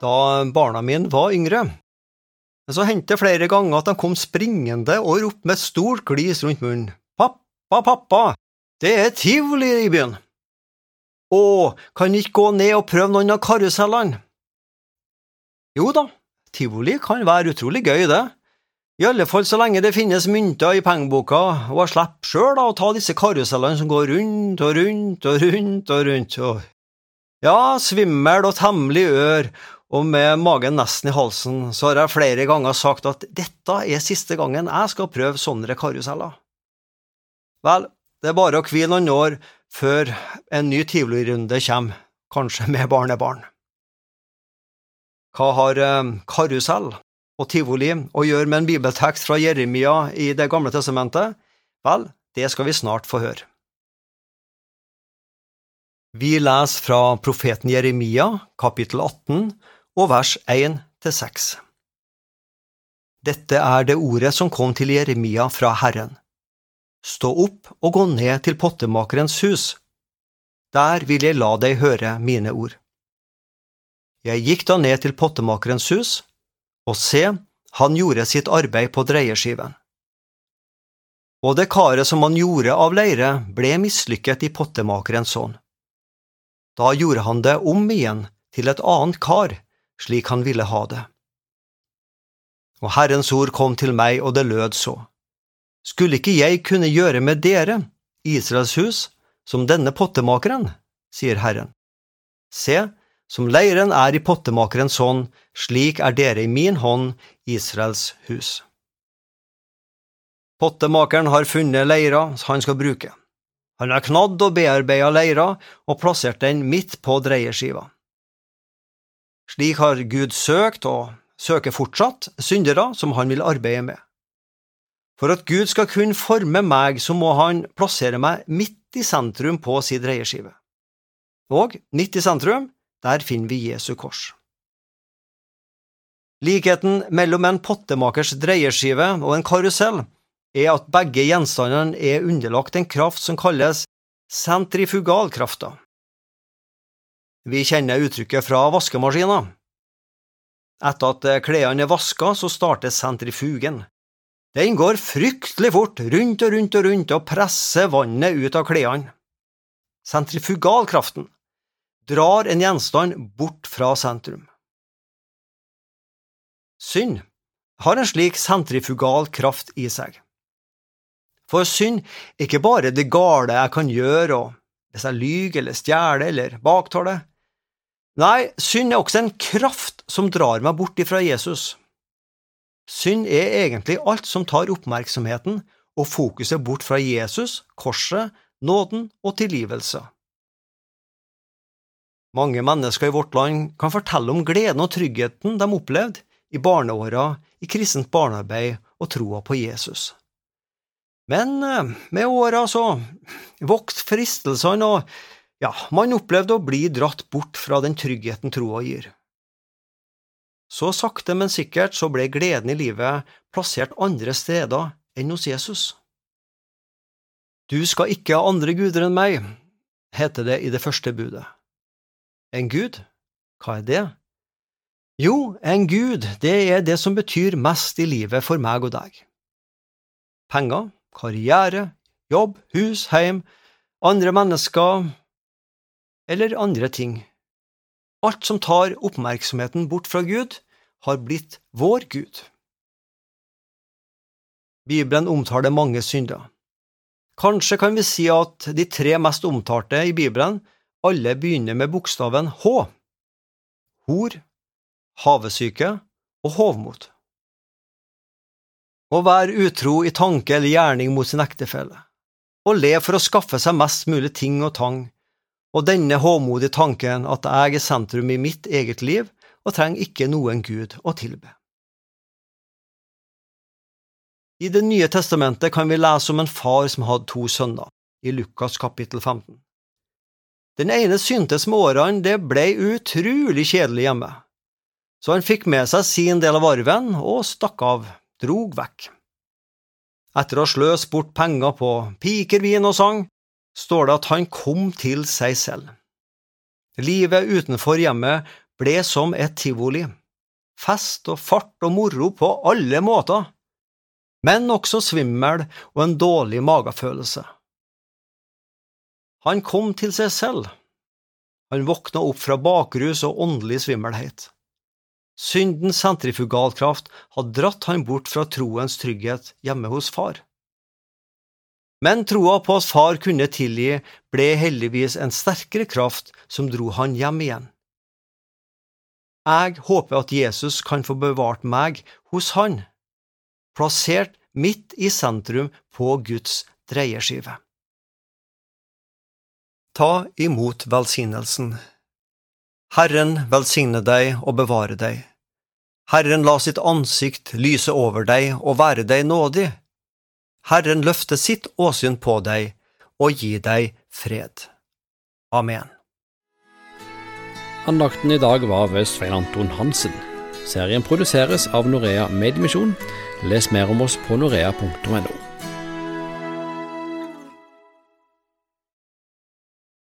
barna mine var yngre. Men så hendte det flere ganger at de kom springende og ropte med stort glis rundt munnen. Pappa, pappa, det er tivoli i byen. Å, kan vi ikke gå ned og prøve noen av karusellene? Jo da, tivoli kan være utrolig gøy, det. I alle fall så lenge det finnes mynter i pengeboka, og jeg slipper sjøl å ta disse karusellene som går rundt og rundt og rundt og rundt. Og ja, svimmel og temmelig ør, og med magen nesten i halsen, så har jeg flere ganger sagt at dette er siste gangen jeg skal prøve sånne karuseller. Vel, det er bare å hvile noen år før en ny tivolirunde kommer, kanskje med barnebarn. Hva har eh, karusell og tivoli å gjøre med en bibeltekst fra Jeremia i Det gamle testamentet? Vel, det skal vi snart få høre. Vi leser fra profeten Jeremia, kapittel 18, og vers 1–6. Dette er det ordet som kom til Jeremia fra Herren. Stå opp og gå ned til pottemakerens hus. Der vil jeg la deg høre mine ord. Jeg gikk da ned til pottemakerens hus, og se, han gjorde sitt arbeid på dreieskiven. Og det karet som han gjorde av leire, ble mislykket i pottemakerens hånd. Da gjorde han det om igjen til et annet kar, slik han ville ha det. Og Herrens ord kom til meg, og det lød så. Skulle ikke jeg kunne gjøre med dere, Israels hus, som denne pottemakeren, sier Herren. Se, som leiren er i pottemakerens hånd, slik er dere i min hånd, Israels hus. Pottemakeren har funnet leira han skal bruke. Han har knadd og bearbeida leira og plassert den midt på dreieskiva. Slik har Gud søkt, og søker fortsatt, syndere som han vil arbeide med. For at Gud skal kunne forme meg, så må han plassere meg midt i sentrum på sin dreieskive. Og midt i sentrum, der finner vi Jesu kors. Likheten mellom en pottemakers dreieskive og en karusell er at begge gjenstandene er underlagt en kraft som kalles sentrifugalkrafta. Vi kjenner uttrykket fra vaskemaskiner. Etter at klærne er vaska, så starter sentrifugen. Den går fryktelig fort rundt og rundt og rundt og presser vannet ut av klærne. Sentrifugalkraften drar en gjenstand bort fra sentrum. Synd har en slik sentrifugal kraft i seg. For synd er ikke bare det gale jeg kan gjøre, og hvis jeg lyver eller stjeler eller baktaler. Nei, synd er også en kraft som drar meg bort ifra Jesus. Synd er egentlig alt som tar oppmerksomheten og fokuset bort fra Jesus, korset, nåden og tilgivelse. Mange mennesker i vårt land kan fortelle om gleden og tryggheten de opplevde i barneåra, i kristent barnearbeid og troa på Jesus. Men eh, med åra så vokste fristelsene, og ja, man opplevde å bli dratt bort fra den tryggheten troa gir. Så sakte, men sikkert så ble gleden i livet plassert andre steder enn hos Jesus. Du skal ikke ha andre guder enn meg, heter det i det første budet. En gud, hva er det? Jo, en gud, det er det som betyr mest i livet for meg og deg. Penger, karriere, jobb, hus, heim, andre mennesker eller andre ting. Alt som tar oppmerksomheten bort fra Gud, har blitt vår Gud. Bibelen omtaler mange synder. Kanskje kan vi si at de tre mest omtalte i Bibelen alle begynner med bokstaven H. Hor, havesyke og hovmot. Å være utro i tanke eller gjerning mot sin ektefelle, å le for å skaffe seg mest mulig ting og tang, og denne håmodige tanken at jeg er sentrum i mitt eget liv og trenger ikke noen Gud å tilbe. I Det nye testamentet kan vi lese om en far som hadde to sønner, i Lukas kapittel 15. Den ene syntes med årene det ble utrolig kjedelig hjemme, så han fikk med seg sin del av arven og stakk av, drog vekk. Etter å ha sløst bort penger på piker, vin og sang, står det at han kom til seg selv. Livet utenfor hjemmet ble som et tivoli, fest og fart og moro på alle måter, men også svimmel og en dårlig magefølelse. Han kom til seg selv. Han våkna opp fra bakrus og åndelig svimmelhet. Syndens sentrifugalkraft hadde dratt han bort fra troens trygghet hjemme hos far. Men troa på at far kunne tilgi, ble heldigvis en sterkere kraft som dro han hjem igjen. Jeg håper at Jesus kan få bevart meg hos Han, plassert midt i sentrum på Guds dreieskive. Ta imot velsignelsen. Herren velsigne deg og bevare deg. Herren la sitt ansikt lyse over deg og være deg nådig. Herren løfte sitt åsyn på deg og gi deg fred. Amen. Andakten i dag var ved Svein Anton Hansen. Serien produseres av Norea Medmisjon. Les mer om oss på norea.no.